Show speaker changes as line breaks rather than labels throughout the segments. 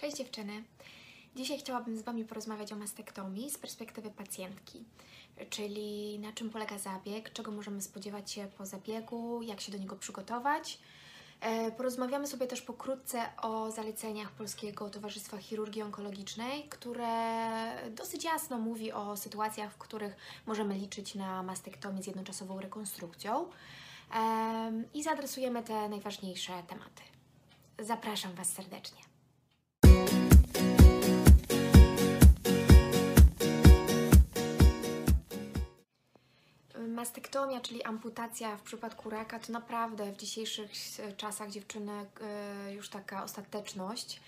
Cześć dziewczyny. Dzisiaj chciałabym z Wami porozmawiać o mastektomii z perspektywy pacjentki, czyli na czym polega zabieg, czego możemy spodziewać się po zabiegu, jak się do niego przygotować. E, Porozmawiamy sobie też pokrótce o zaleceniach Polskiego Towarzystwa Chirurgii Onkologicznej, które dosyć jasno mówi o sytuacjach, w których możemy liczyć na mastektomię z jednoczasową rekonstrukcją. I zaadresujemy te najważniejsze tematy. Zapraszam Was serdecznie. Mastektomia, czyli amputacja w przypadku raka, to naprawdę w dzisiejszych e, czasach dziewczynek już taka ostateczność.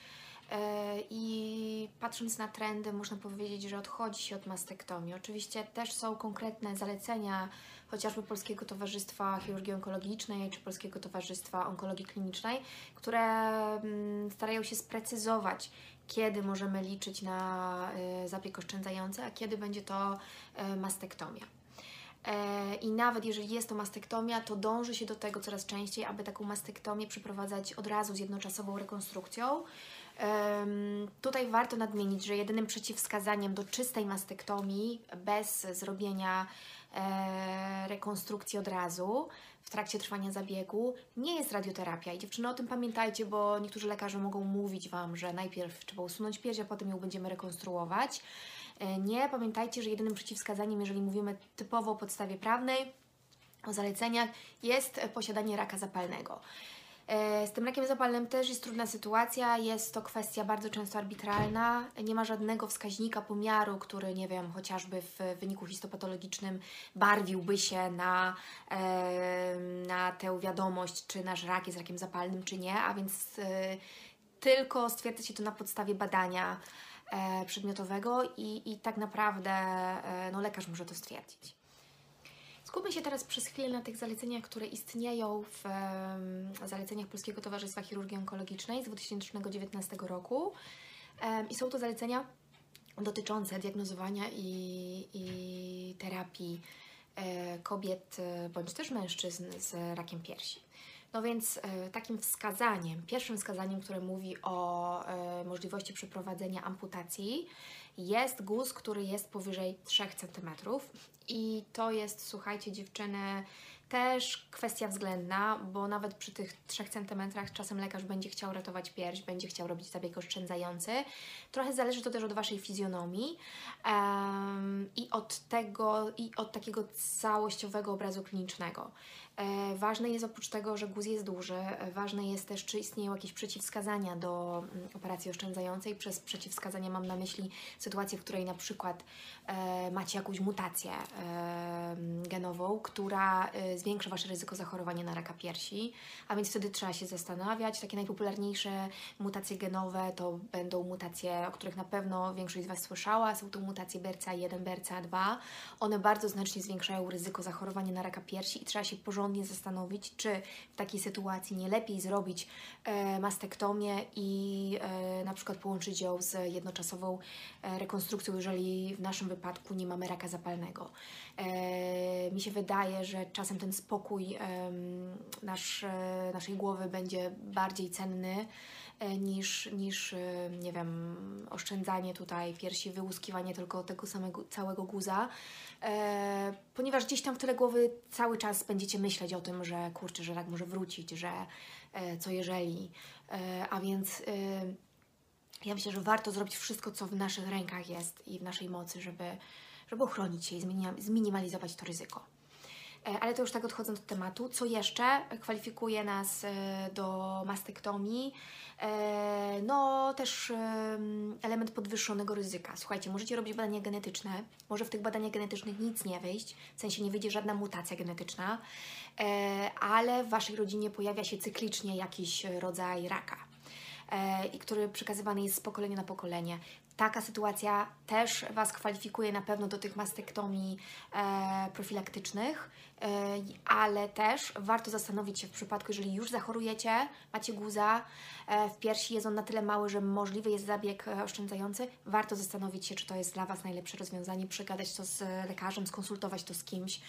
E, I patrząc na trendy, można powiedzieć, że odchodzi się od mastektomii. Oczywiście też są konkretne zalecenia, chociażby Polskiego Towarzystwa Chirurgii Onkologicznej czy Polskiego Towarzystwa Onkologii Klinicznej, które mm, starają się sprecyzować, kiedy możemy liczyć na e, zabieg oszczędzający, a kiedy będzie to mastektomia. E, I nawet jeżeli jest to mastektomia, to dąży się do tego coraz częściej, aby taką mastektomię przeprowadzać od razu z jednoczasową rekonstrukcją. Tutaj warto nadmienić, że jedynym przeciwwskazaniem do czystej mastektomii bez zrobienia e, rekonstrukcji od razu w trakcie trwania zabiegu nie jest radioterapia. I dziewczyny o tym pamiętajcie, bo niektórzy lekarze mogą mówić Wam, że najpierw trzeba usunąć pierś, a potem ją będziemy rekonstruować. E, Nie, pamiętajcie, że jedynym przeciwwskazaniem, jeżeli mówimy typowo o podstawie prawnej, o zaleceniach, jest posiadanie raka zapalnego. E, Z tym rakiem zapalnym też jest trudna sytuacja, jest to kwestia bardzo często arbitralna, nie ma żadnego wskaźnika pomiaru, który, nie wiem, chociażby w wyniku histopatologicznym barwiłby się na, e, na tę wiadomość, czy nasz rak jest rakiem zapalnym, czy nie, a więc tylko stwierdza się to na podstawie badania przedmiotowego i, i tak naprawdę e, no, lekarz może to stwierdzić. Skupmy się teraz przez chwilę na tych zaleceniach, które istnieją w zaleceniach Polskiego Towarzystwa Chirurgii Onkologicznej z 2019 roku. I są to zalecenia dotyczące diagnozowania i, i terapii e, kobiet e, bądź też mężczyzn z rakiem piersi. No więc e, takim wskazaniem, pierwszym wskazaniem, które mówi o e, możliwości przeprowadzenia amputacji, jest guz, który jest powyżej 3 cm. I to jest, słuchajcie, dziewczyny, też kwestia względna, bo nawet przy tych 3 cm czasem lekarz będzie chciał ratować pierś, będzie chciał robić zabieg oszczędzający. Trochę zależy to też od Waszej fizjonomii em, i od tego, i od takiego całościowego obrazu klinicznego. E, Ważne jest oprócz tego, że guz jest duży, e, ważne jest też, czy istnieją jakieś przeciwwskazania do mm, operacji oszczędzającej. Przez przeciwwskazania mam na myśli sytuację, w której na przykład e, macie jakąś mutację genową, która zwiększa Wasze ryzyko zachorowania na raka piersi, a więc wtedy trzeba się zastanawiać. Takie najpopularniejsze mutacje genowe to będą mutacje, o których na pewno większość z Was słyszała. Są to mutacje BRCA1, BRCA2. One bardzo znacznie zwiększają ryzyko zachorowania na raka piersi i trzeba się porządnie zastanowić, czy w takiej sytuacji nie lepiej zrobić e, mastektomię i e, na przykład połączyć ją z jednoczasową e, rekonstrukcją, jeżeli w naszym wypadku nie mamy raka zapalnego. Mi się wydaje, że czasem ten spokój nasz, naszej głowy będzie bardziej cenny niż, niż e, nie wiem, oszczędzanie tutaj piersi, wyłuskiwanie tylko tego samego całego guza, e, ponieważ gdzieś tam w tyle głowy cały czas będziecie myśleć o tym, że kurczę, że rak może wrócić, że e, co jeżeli, e, a więc e, ja myślę, że warto zrobić wszystko, co w naszych rękach jest i w naszej mocy, żeby, żeby ochronić się i zminimalizować to ryzyko. E, Ale to już tak odchodząc od tematu, co jeszcze kwalifikuje nas e, do mastektomii? E, No też em, element podwyższonego ryzyka. Słuchajcie, możecie robić badania genetyczne, może w tych badaniach genetycznych nic nie wyjść, w sensie nie wyjdzie żadna mutacja genetyczna, ale w Waszej rodzinie pojawia się cyklicznie jakiś rodzaj raka i który przekazywany jest z pokolenia na pokolenie. Taka sytuacja też Was kwalifikuje na pewno do tych mastektomii e, profilaktycznych, ale też warto zastanowić się w przypadku, jeżeli już zachorujecie, macie guza w piersi, jest on na tyle mały, że możliwy jest zabieg oszczędzający, warto zastanowić się, czy to jest dla Was najlepsze rozwiązanie, przegadać to z lekarzem, skonsultować to z kimś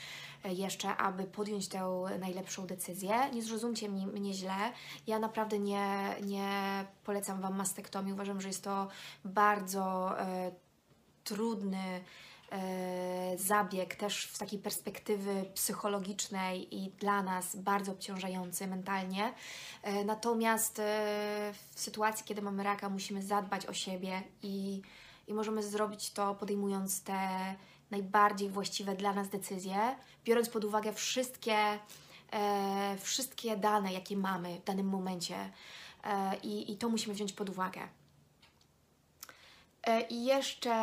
jeszcze, aby podjąć tę najlepszą decyzję. Nie zrozumcie mnie źle, ja naprawdę nie, nie polecam Wam mastektomii, uważam, że jest to bardzo e, trudny e, zabieg, też z takiej perspektywy psychologicznej i dla nas bardzo obciążający mentalnie. E, natomiast e, w sytuacji, kiedy mamy raka, musimy zadbać o siebie i, i możemy zrobić to podejmując te najbardziej właściwe dla nas decyzje, biorąc pod uwagę wszystkie, e, wszystkie dane, jakie mamy w danym momencie. E, i, I to musimy wziąć pod uwagę. E, I jeszcze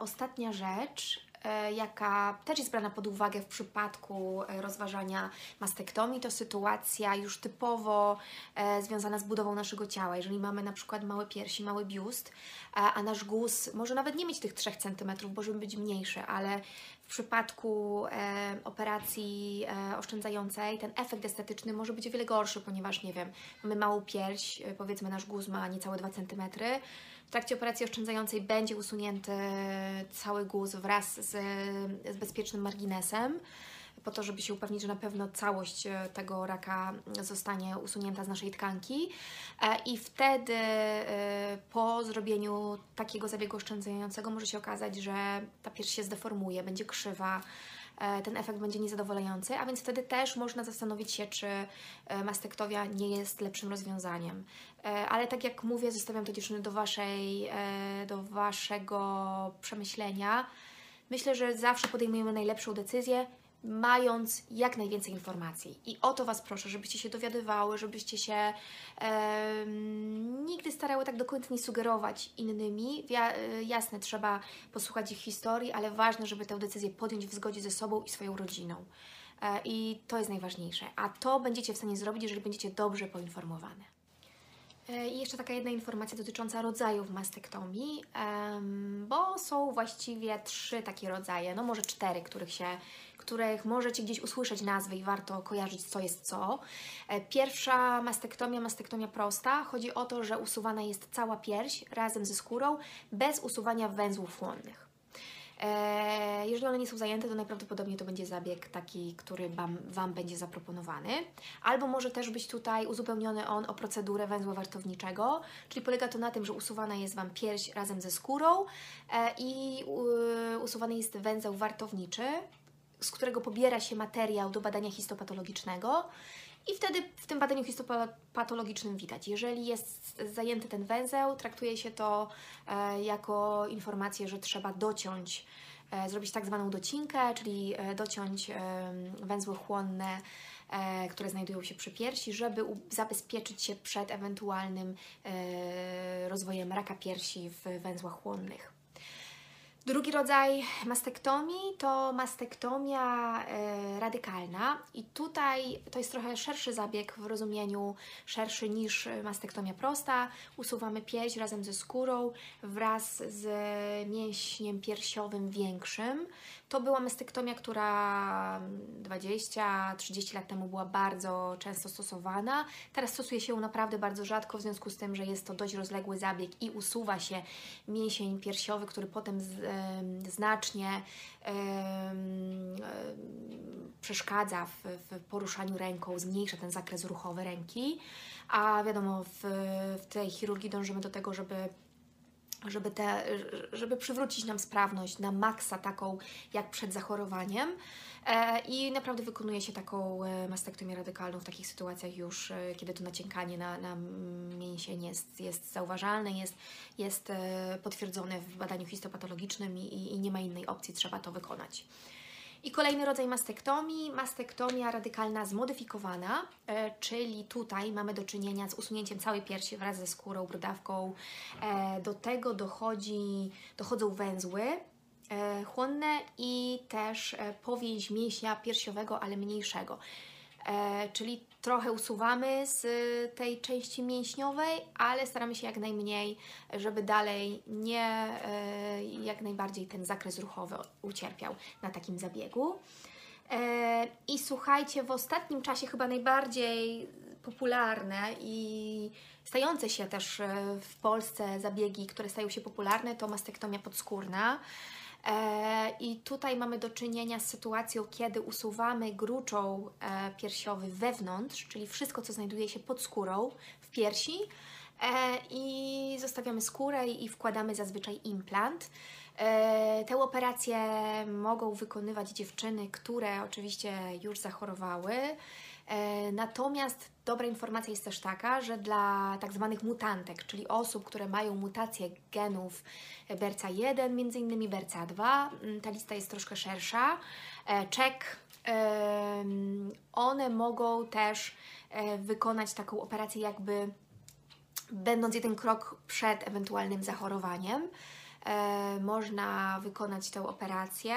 ostatnia rzecz, e, jaka też jest brana pod uwagę w przypadku e, rozważania mastektomii, to sytuacja już typowo związana z budową naszego ciała. Jeżeli mamy na przykład małe piersi, mały biust, a nasz guz może nawet nie mieć tych 3 cm, może być mniejszy, ale przypadku e, operacji e, oszczędzającej ten efekt estetyczny może być o wiele gorszy, ponieważ, nie wiem, mamy małą pierś, powiedzmy nasz guz ma niecałe 2 cm, w trakcie operacji oszczędzającej będzie usunięty cały guz wraz z, z bezpiecznym marginesem, po to, żeby się upewnić, że na pewno całość e, tego raka zostanie usunięta z naszej tkanki. E, I wtedy e, po zrobieniu takiego zabiegu oszczędzającego może się okazać, że ta pierś się zdeformuje, będzie krzywa, ten efekt będzie niezadowalający, a więc wtedy też można zastanowić się, czy mastektowia nie jest lepszym rozwiązaniem. Ale tak jak mówię, zostawiam to dziewczyny do, waszej, do Waszego przemyślenia. Myślę, że zawsze podejmujemy najlepszą decyzję, mając jak najwięcej informacji. I o to Was proszę, żebyście się dowiadywały, żebyście się e, nigdy starały tak do końca nie sugerować innymi. E, jasne, trzeba posłuchać ich historii, ale ważne, żeby tę decyzję podjąć w zgodzie ze sobą i swoją rodziną. E, I to jest najważniejsze. A to będziecie w stanie zrobić, jeżeli będziecie dobrze poinformowane. E, I jeszcze taka jedna informacja dotycząca rodzajów mastektomii, bo są właściwie trzy takie rodzaje, no może cztery, których się których możecie gdzieś usłyszeć nazwy i warto kojarzyć, co jest co. E, pierwsza mastektomia, mastektomia prosta. Chodzi o to, że usuwana jest cała pierś razem ze skórą, bez usuwania węzłów chłonnych. E, jeżeli one nie są zajęte, to najprawdopodobniej to będzie zabieg taki, który Wam, wam będzie zaproponowany. Albo może też być tutaj uzupełniony on o procedurę węzła wartowniczego, czyli polega to na tym, że usuwana jest Wam pierś razem ze skórą e, i usuwany jest węzeł wartowniczy, z którego pobiera się materiał do badania histopatologicznego. I wtedy w tym badaniu histopatologicznym widać, jeżeli jest zajęty ten węzeł, traktuje się to e, jako informację, że trzeba dociąć, e, zrobić tak zwaną docinkę, czyli e, dociąć węzły chłonne, które znajdują się przy piersi, żeby zabezpieczyć się przed ewentualnym rozwojem raka piersi w węzłach chłonnych. Drugi rodzaj mastektomii to mastektomia e, radykalna i tutaj to jest trochę szerszy zabieg w rozumieniu szerszy niż mastektomia prosta. Usuwamy pierś razem ze skórą wraz z mięśniem piersiowym większym. To była mastektomia, która 20-30 lat temu była bardzo często stosowana. Teraz stosuje się ją naprawdę bardzo rzadko, w związku z tym, że jest to dość rozległy zabieg i usuwa się mięsień piersiowy, który potem z, y, znacznie przeszkadza w, w, poruszaniu ręką, zmniejsza ten zakres ruchowy ręki. A wiadomo, w, w tej chirurgii dążymy do tego, żeby żeby, te, żeby przywrócić nam sprawność na maksa taką jak przed zachorowaniem. E, I naprawdę wykonuje się taką e, mastektomię radykalną w takich sytuacjach już, e, kiedy to naciękanie na, na mięsień jest, jest zauważalne, jest, jest potwierdzone w badaniu histopatologicznym i, i nie ma innej opcji, trzeba to wykonać. I kolejny rodzaj mastektomii, mastektomia radykalna zmodyfikowana, czyli tutaj mamy do czynienia z usunięciem całej piersi wraz ze skórą, brodawką. Do tego dochodzi, dochodzą węzły chłonne i też powięź mięśnia piersiowego, ale mniejszego. E, czyli trochę usuwamy z tej części mięśniowej, ale staramy się jak najmniej, żeby dalej nie, e, jak najbardziej ten zakres ruchowy ucierpiał na takim zabiegu. E, I słuchajcie, w ostatnim czasie chyba najbardziej popularne i stające się też e, w Polsce zabiegi, które stają się popularne, to mastektomia podskórna. E, I tutaj mamy do czynienia z sytuacją, kiedy usuwamy gruczoł e, piersiowy wewnątrz, czyli wszystko, co znajduje się pod skórą w piersi, i zostawiamy skórę i wkładamy zazwyczaj implant. Tę operację mogą wykonywać dziewczyny, które oczywiście już zachorowały. E, natomiast dobra informacja jest też taka, że dla tak zwanych mutantek, czyli osób, które mają mutację genów BRCA1, między innymi BRCA2, mm, ta lista jest troszkę szersza. E, czek, one mogą też e, wykonać taką operację jakby będąc jeden krok przed ewentualnym zachorowaniem. Można wykonać tę operację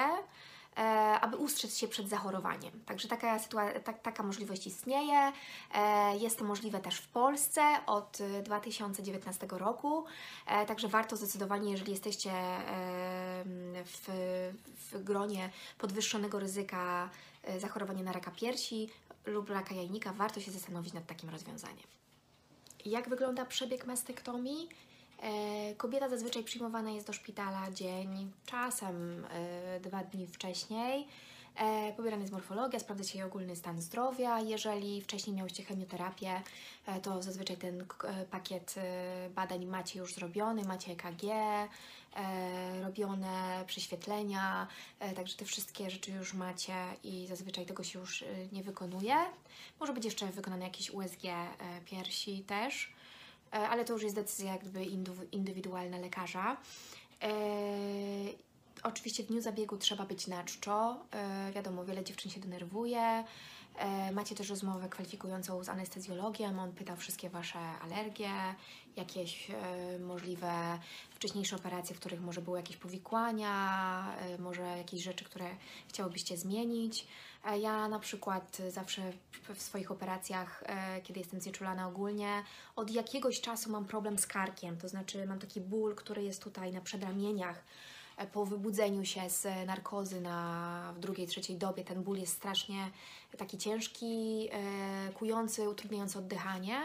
E, aby ustrzec się przed zachorowaniem. Także taka, sytuacja, ta, taka możliwość istnieje. E, jest to możliwe też w Polsce od 2019 roku, e, także warto zdecydowanie, jeżeli jesteście w, w gronie podwyższonego ryzyka zachorowania na raka piersi lub raka jajnika, warto się zastanowić nad takim rozwiązaniem. Jak wygląda przebieg mastektomii? E, kobieta zazwyczaj przyjmowana jest do szpitala dzień, czasem e, dwa dni wcześniej. E, pobierana jest morfologia, sprawdza się jej ogólny stan zdrowia. Jeżeli wcześniej miałyście chemioterapię, to zazwyczaj ten pakiet badań macie już zrobiony, macie EKG, robione prześwietlenia, także te wszystkie rzeczy już macie i zazwyczaj tego się już nie wykonuje. Może być jeszcze wykonane jakieś USG piersi też. E, ale to już jest decyzja jakby indywidualna lekarza. E, oczywiście w dniu zabiegu trzeba być na czczo. E, wiadomo, wiele dziewczyn się denerwuje. Macie też rozmowę kwalifikującą z anestezjologiem. On pyta wszystkie Wasze alergie, jakieś możliwe wcześniejsze operacje, w których może były jakieś powikłania, może jakieś rzeczy, które chciałobyście zmienić. Ja na przykład zawsze w swoich operacjach, e, kiedy jestem znieczulana ogólnie, od jakiegoś czasu mam problem z karkiem, to znaczy mam taki ból, który jest tutaj na przedramieniach. E, po wybudzeniu się z narkozy na, w drugiej, trzeciej dobie ten ból jest strasznie taki ciężki, e, kujący, utrudniający oddychanie.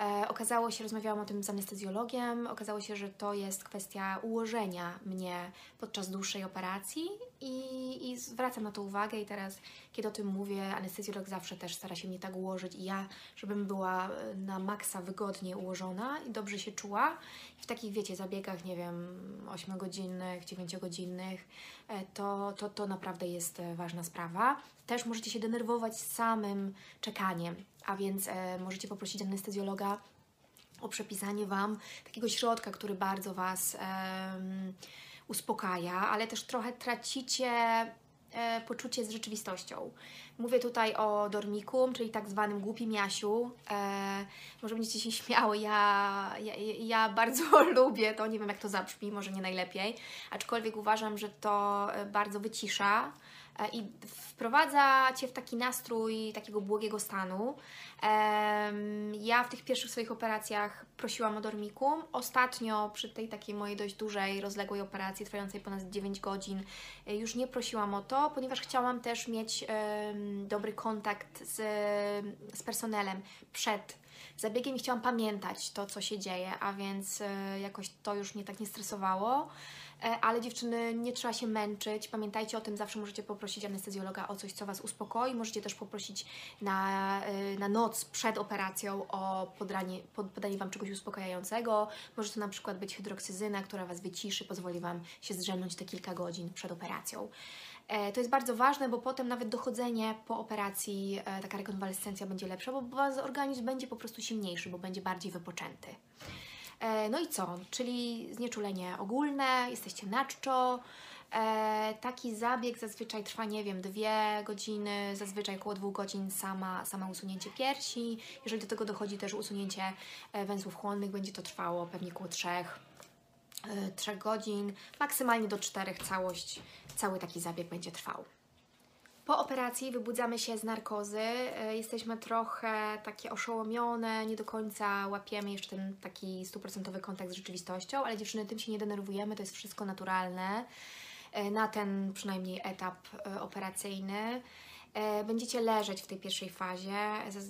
E, okazało się, rozmawiałam o tym z anestezjologiem, okazało się, że to jest kwestia ułożenia mnie podczas dłuższej operacji i, i zwracam na to uwagę i teraz, kiedy o tym mówię, anestezjolog zawsze też stara się mnie tak ułożyć i ja, żebym była e, na maksa wygodnie ułożona i dobrze się czuła. w takich, wiecie, zabiegach, nie wiem, 8-godzinnych, 9-godzinnych, e, to, to, to naprawdę jest ważna sprawa. Też możecie się denerwować samym czekaniem a więc e, możecie poprosić anestezjologa o przepisanie Wam takiego środka, który bardzo Was uspokaja, ale też trochę tracicie e, poczucie z rzeczywistością. Mówię tutaj o dormikum, czyli tak zwanym głupim Jasiu. E, może będziecie się śmiały, ja, ja, ja bardzo lubię to, nie wiem jak to zabrzmi, może nie najlepiej, aczkolwiek uważam, że to e, bardzo wycisza i wprowadza Cię w taki nastrój takiego błogiego stanu. Ja w tych pierwszych swoich operacjach prosiłam o dormikum. Ostatnio przy tej takiej mojej dość dużej, rozległej operacji trwającej ponad 9 godzin e, już nie prosiłam o to, ponieważ chciałam też mieć dobry kontakt z, z personelem przed zabiegiem i chciałam pamiętać to, co się dzieje, a więc e, jakoś to już mnie tak nie stresowało. E, ale dziewczyny, nie trzeba się męczyć. Pamiętajcie o tym, zawsze możecie poprosić anestezjologa o coś, co Was uspokoi. Możecie też poprosić na, e, na noc przed operacją o podanie, podanie Wam czegoś uspokajającego. Może to na przykład być hydroksyzyna, która Was wyciszy, pozwoli Wam się zdrzemnąć te kilka godzin przed operacją. E, to jest bardzo ważne, bo potem nawet dochodzenie po operacji, taka rekonwalescencja będzie lepsza, bo organizm będzie po prostu silniejszy, bo będzie bardziej wypoczęty. E, no i co? Czyli znieczulenie ogólne, jesteście na czczo. E, taki zabieg zazwyczaj trwa, nie wiem, dwie godziny, zazwyczaj około dwóch godzin sama, sama usunięcie piersi. Jeżeli do tego dochodzi też usunięcie e, węzłów chłonnych, będzie to trwało pewnie około trzech, trzech godzin, maksymalnie do czterech całość, cały taki zabieg będzie trwał. Po operacji wybudzamy się z narkozy, e, jesteśmy trochę takie oszołomione, nie do końca łapiemy jeszcze ten taki stuprocentowy kontakt z rzeczywistością, ale dziewczyny tym się nie denerwujemy, to jest wszystko naturalne e, na ten przynajmniej etap e, operacyjny. E, Będziecie leżeć w tej pierwszej fazie,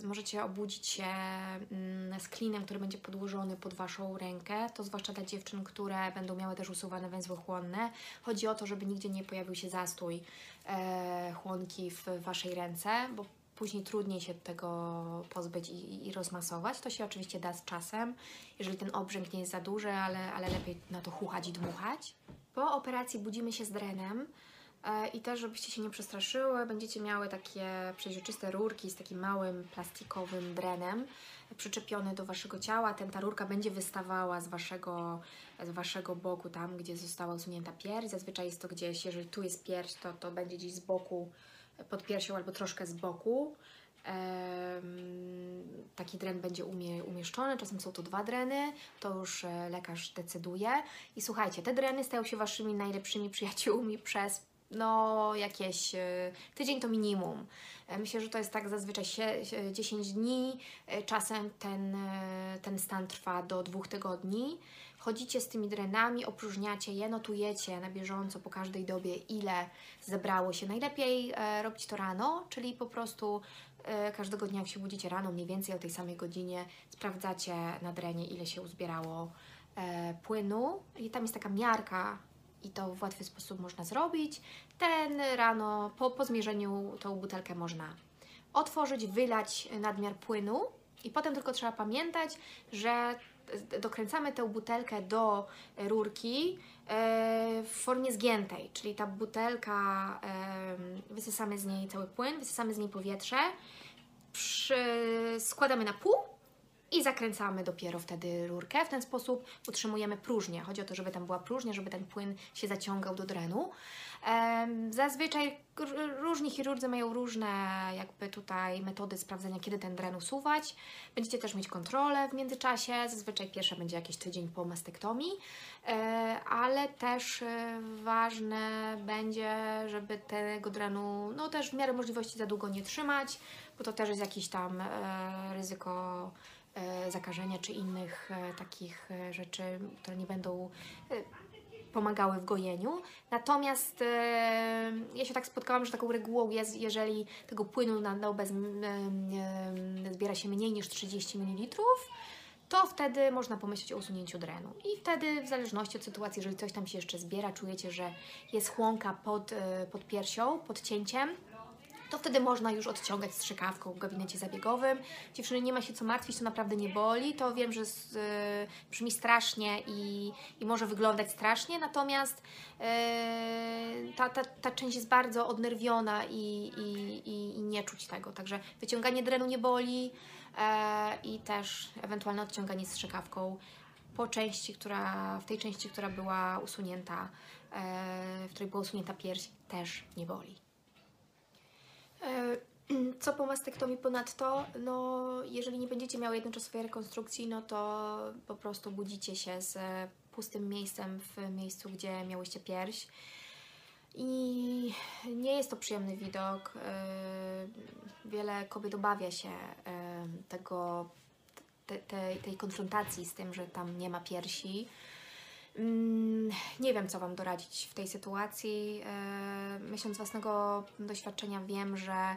możecie obudzić się mm, z klinem, który będzie podłożony pod Waszą rękę, to zwłaszcza dla dziewczyn, które będą miały też usuwane węzły chłonne. Chodzi o to, żeby nigdzie nie pojawił się zastój e, chłonki w Waszej ręce, bo później trudniej się tego pozbyć i, i rozmasować. To się oczywiście da z czasem, jeżeli ten obrzęk nie jest za duży, ale, ale lepiej na to chuchać i dmuchać. Po operacji budzimy się z drenem. E, I też, żebyście się nie przestraszyły, będziecie miały takie przeźroczyste rurki z takim małym plastikowym drenem przyczepiony do Waszego ciała. Ten, ta rurka będzie wystawała z waszego, z waszego boku, tam gdzie została usunięta pierś. Zazwyczaj jest to gdzieś, jeżeli tu jest pierś, to, to będzie gdzieś z boku, pod piersią albo troszkę z boku. Taki dren będzie umie, umieszczony, czasem są to dwa dreny, to już e, lekarz decyduje. I słuchajcie, te dreny stają się Waszymi najlepszymi przyjaciółmi przez no jakieś e, tydzień to minimum. E, Myślę, że to jest tak zazwyczaj sie- sie- 10 dni, e, czasem ten, ten stan trwa do dwóch tygodni. Chodzicie z tymi drenami, opróżniacie je, notujecie na bieżąco po każdej dobie, ile zebrało się. Najlepiej robić to rano, czyli po prostu każdego dnia, jak się budzicie rano, mniej więcej o tej samej godzinie, sprawdzacie na drenie, ile się uzbierało płynu. I tam jest taka miarka, i to w łatwy sposób można zrobić. Ten rano, po, po zmierzeniu, tą butelkę można otworzyć, wylać nadmiar płynu i potem tylko trzeba pamiętać, że dokręcamy tę butelkę do rurki e, w formie zgiętej, czyli ta butelka, e, wysysamy z niej cały płyn, wysysamy z niej powietrze, składamy na pół i zakręcamy dopiero wtedy rurkę. W ten sposób utrzymujemy próżnię. Chodzi o to, żeby tam była próżnia, żeby ten płyn się zaciągał do drenu. Zazwyczaj różni chirurdzy mają różne jakby tutaj metody sprawdzenia, kiedy ten dren usuwać. Będziecie też mieć kontrolę w międzyczasie. Zazwyczaj pierwsza będzie jakiś tydzień po mastektomii, e, ale też e, ważne będzie, żeby tego drenu no też w miarę możliwości za długo nie trzymać, bo to też jest jakieś tam e, ryzyko zakażenia czy innych e, takich e, rzeczy, które nie będą e, pomagały w gojeniu. Natomiast e, ja się tak spotkałam, że taką regułą jest, jeżeli tego płynu na dobę zbiera się mniej niż 30 ml, to wtedy można pomyśleć o usunięciu drenu. I wtedy, w zależności od sytuacji, jeżeli coś tam się jeszcze zbiera, czujecie, że jest chłonka pod, e, pod piersią, pod cięciem, to wtedy można już odciągać strzykawką w gabinecie zabiegowym. Dziewczyny, nie ma się co martwić, to naprawdę nie boli. To wiem, że z, y, brzmi strasznie i, i może wyglądać strasznie, natomiast y, ta, ta, ta część jest bardzo odnerwiona i, i, i, i nie czuć tego. Także wyciąganie drenu nie boli e, i też ewentualne odciąganie strzykawką po części, która, w tej części, która była usunięta, e, w której była usunięta pierś, też nie boli. E, Co po mastektomii ponadto? No, jeżeli nie będziecie miały jednoczasowej rekonstrukcji, no to po prostu budzicie się z e, pustym miejscem w miejscu, gdzie miałyście pierś. I nie jest to przyjemny widok. E, Wiele kobiet obawia się tego, te, tej konfrontacji z tym, że tam nie ma piersi. Mm, Nie wiem, co Wam doradzić w tej sytuacji. E, Myśląc z własnego doświadczenia, wiem, że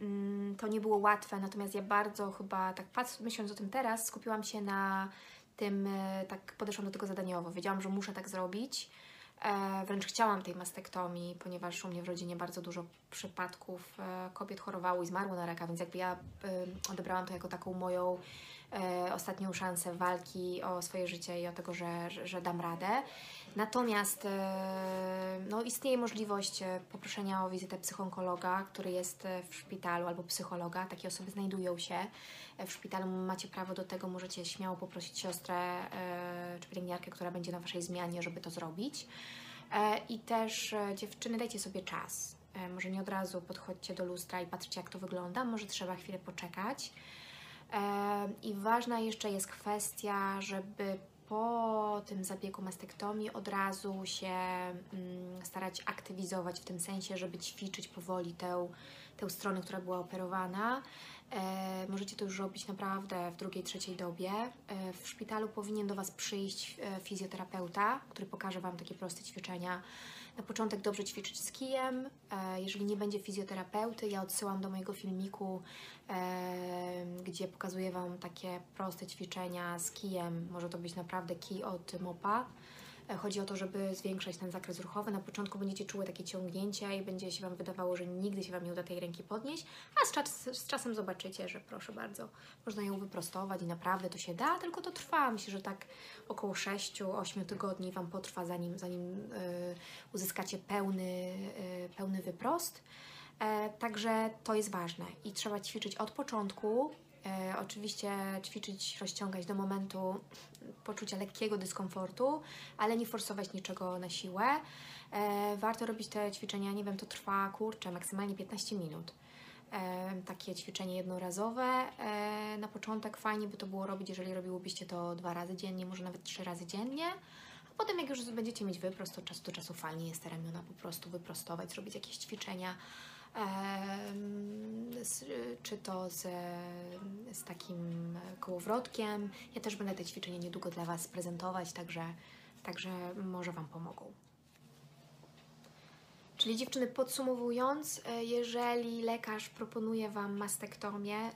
mm, to nie było łatwe, natomiast ja bardzo chyba, tak myśląc o tym teraz, skupiłam się na tym, e, tak podeszłam do tego zadaniowo. Wiedziałam, że muszę tak zrobić. E, Wręcz chciałam tej mastektomii, ponieważ u mnie w rodzinie bardzo dużo przypadków kobiet chorowało i zmarło na raka, więc jakby ja odebrałam to jako taką moją ostatnią szansę walki o swoje życie i o tego, że, że, dam radę. Natomiast e, no, istnieje możliwość e, poproszenia o wizytę psychonkologa, który jest e, w szpitalu, albo psychologa. Takie osoby znajdują się e, w szpitalu. Macie prawo do tego, możecie śmiało poprosić siostrę e, czy pielęgniarkę, która będzie na Waszej zmianie, żeby to zrobić. E, I też e, dziewczyny, dajcie sobie czas. E, Może nie od razu podchodźcie do lustra i patrzcie, jak to wygląda. Może trzeba chwilę poczekać. I ważna jeszcze jest kwestia, żeby po tym zabiegu mastektomii od razu się mm, starać aktywizować w tym sensie, żeby ćwiczyć powoli tę, tę stronę, która była operowana. Możecie to już robić naprawdę w drugiej, trzeciej dobie. W szpitalu powinien do Was przyjść e, fizjoterapeuta, który pokaże Wam takie proste ćwiczenia Na początek dobrze ćwiczyć z kijem. E, jeżeli nie będzie fizjoterapeuty, ja odsyłam do mojego filmiku, e, gdzie pokazuję Wam takie proste ćwiczenia z kijem. Może to być naprawdę kij od mopa. E, Chodzi o to, żeby zwiększać ten zakres ruchowy. Na początku będziecie czuły takie ciągnięcia i będzie się Wam wydawało, że nigdy się Wam nie uda tej ręki podnieść, a z, czas, z czasem zobaczycie, że proszę bardzo, można ją wyprostować i naprawdę to się da, tylko to trwa. Myślę, że tak około 6-8 tygodni Wam potrwa, zanim, zanim y, uzyskacie pełny, y, pełny wyprost. Także to jest ważne i trzeba ćwiczyć od początku. E, oczywiście ćwiczyć, rozciągać do momentu poczucia lekkiego dyskomfortu, ale nie forsować niczego na siłę. E, warto robić te ćwiczenia, nie wiem, to trwa kurczę, maksymalnie 15 minut. E, takie ćwiczenie jednorazowe. E, na początek fajnie by to było robić, jeżeli robiłybyście to dwa razy dziennie, może nawet trzy razy dziennie. Potem, jak już będziecie mieć wyprost, od czasu do czasu fajnie jest te ramiona po prostu wyprostować, zrobić jakieś ćwiczenia. Czy to z, z takim kołowrotkiem. Ja też będę te ćwiczenia niedługo dla Was prezentować, także, także może Wam pomogą. Czyli dziewczyny, podsumowując, e, jeżeli lekarz proponuje Wam mastektomię,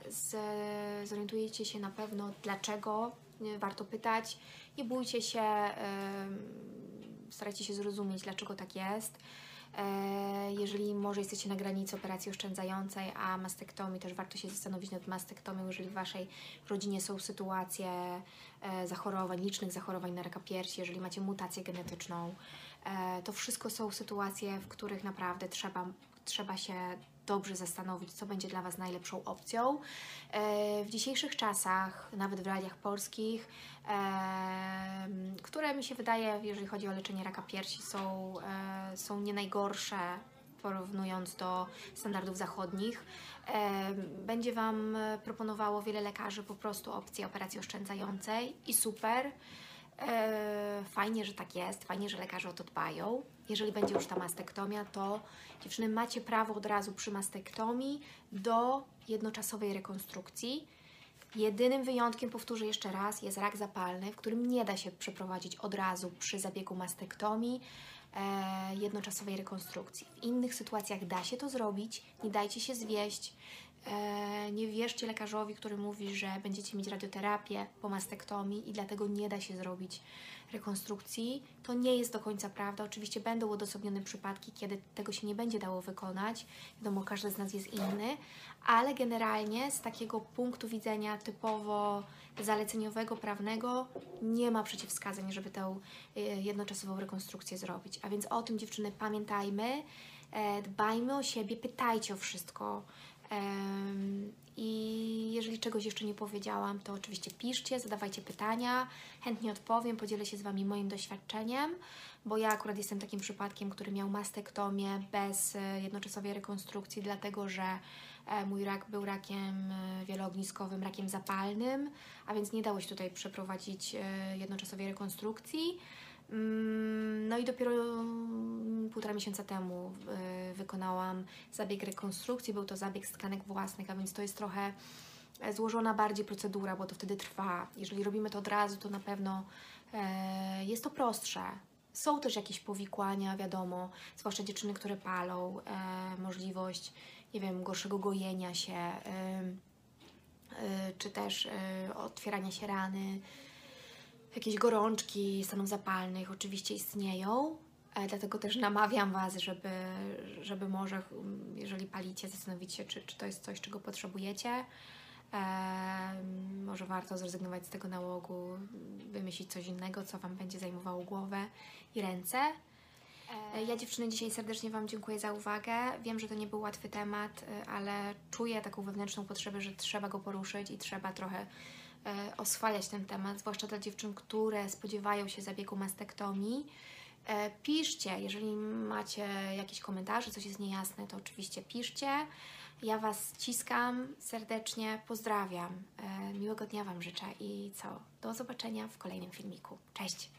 zorientujecie się na pewno dlaczego, nie, warto pytać, nie bójcie się, starajcie się zrozumieć dlaczego tak jest. E, Jeżeli może jesteście na granicy operacji oszczędzającej, a mastektomii, też warto się zastanowić nad mastektomią, jeżeli w Waszej rodzinie są sytuacje e, zachorowań, licznych zachorowań na raka piersi, jeżeli macie mutację genetyczną. E, To wszystko są sytuacje, w których naprawdę trzeba, trzeba się dobrze zastanowić, co będzie dla Was najlepszą opcją. E, W dzisiejszych czasach, nawet w realiach polskich, em, które mi się wydaje, jeżeli chodzi o leczenie raka piersi, są, e, są nie najgorsze porównując do standardów zachodnich. E, Będzie Wam e, proponowało wiele lekarzy po prostu opcję operacji oszczędzającej i super. E, Fajnie, że tak jest, fajnie, że lekarze o to dbają. Jeżeli będzie już ta mastektomia, to dziewczyny macie prawo od razu przy mastektomii do jednoczasowej rekonstrukcji. Jedynym wyjątkiem, powtórzę jeszcze raz, jest rak zapalny, w którym nie da się przeprowadzić od razu przy zabiegu mastektomii e, jednoczasowej rekonstrukcji. W innych sytuacjach da się to zrobić, nie dajcie się zwieść. E, nie wierzcie lekarzowi, który mówi, że będziecie mieć radioterapię po mastektomii i dlatego nie da się zrobić rekonstrukcji. To nie jest do końca prawda. Oczywiście będą odosobnione przypadki, kiedy tego się nie będzie dało wykonać. Wiadomo, każdy z nas jest inny, ale generalnie z takiego punktu widzenia typowo zaleceniowego, prawnego nie ma przeciwwskazań, żeby tę y, jednoczasową rekonstrukcję zrobić. A więc o tym dziewczyny pamiętajmy, e, dbajmy o siebie, pytajcie o wszystko. I jeżeli czegoś jeszcze nie powiedziałam, to oczywiście piszcie, zadawajcie pytania, chętnie odpowiem, podzielę się z Wami moim doświadczeniem, bo ja akurat jestem takim przypadkiem, który miał mastektomię bez e, jednoczasowej rekonstrukcji, dlatego że e, mój rak był rakiem e, wieloogniskowym, rakiem zapalnym, a więc nie dało się tutaj przeprowadzić jednoczasowej rekonstrukcji. Mm, No i dopiero mm, półtora miesiąca temu y, wykonałam zabieg rekonstrukcji. Był to zabieg z tkanek własnych, a więc to jest trochę e, złożona bardziej procedura, bo to wtedy trwa. Jeżeli robimy to od razu, to na pewno e, jest to prostsze. Są też jakieś powikłania, wiadomo, zwłaszcza dziewczyny, które palą, e, możliwość, nie wiem, gorszego gojenia się, czy też otwierania się rany, jakieś gorączki stanów zapalnych oczywiście istnieją, e, dlatego też namawiam Was, żeby, żeby może, mm, jeżeli palicie, zastanowić się, czy, czy to jest coś, czego potrzebujecie. E, może warto zrezygnować z tego nałogu, wymyślić coś innego, co Wam będzie zajmowało głowę i ręce. E, Ja dziewczyny dzisiaj serdecznie Wam dziękuję za uwagę. Wiem, że to nie był łatwy temat, ale czuję taką wewnętrzną potrzebę, że trzeba go poruszyć i trzeba trochę e, oswajać ten temat, zwłaszcza dla dziewczyn, które spodziewają się zabiegu mastektomii. E, Piszcie, jeżeli macie jakieś komentarze, coś jest niejasne, to oczywiście piszcie. Ja Was ściskam serdecznie, pozdrawiam. E, Miłego dnia Wam życzę i co? Do zobaczenia w kolejnym filmiku. Cześć!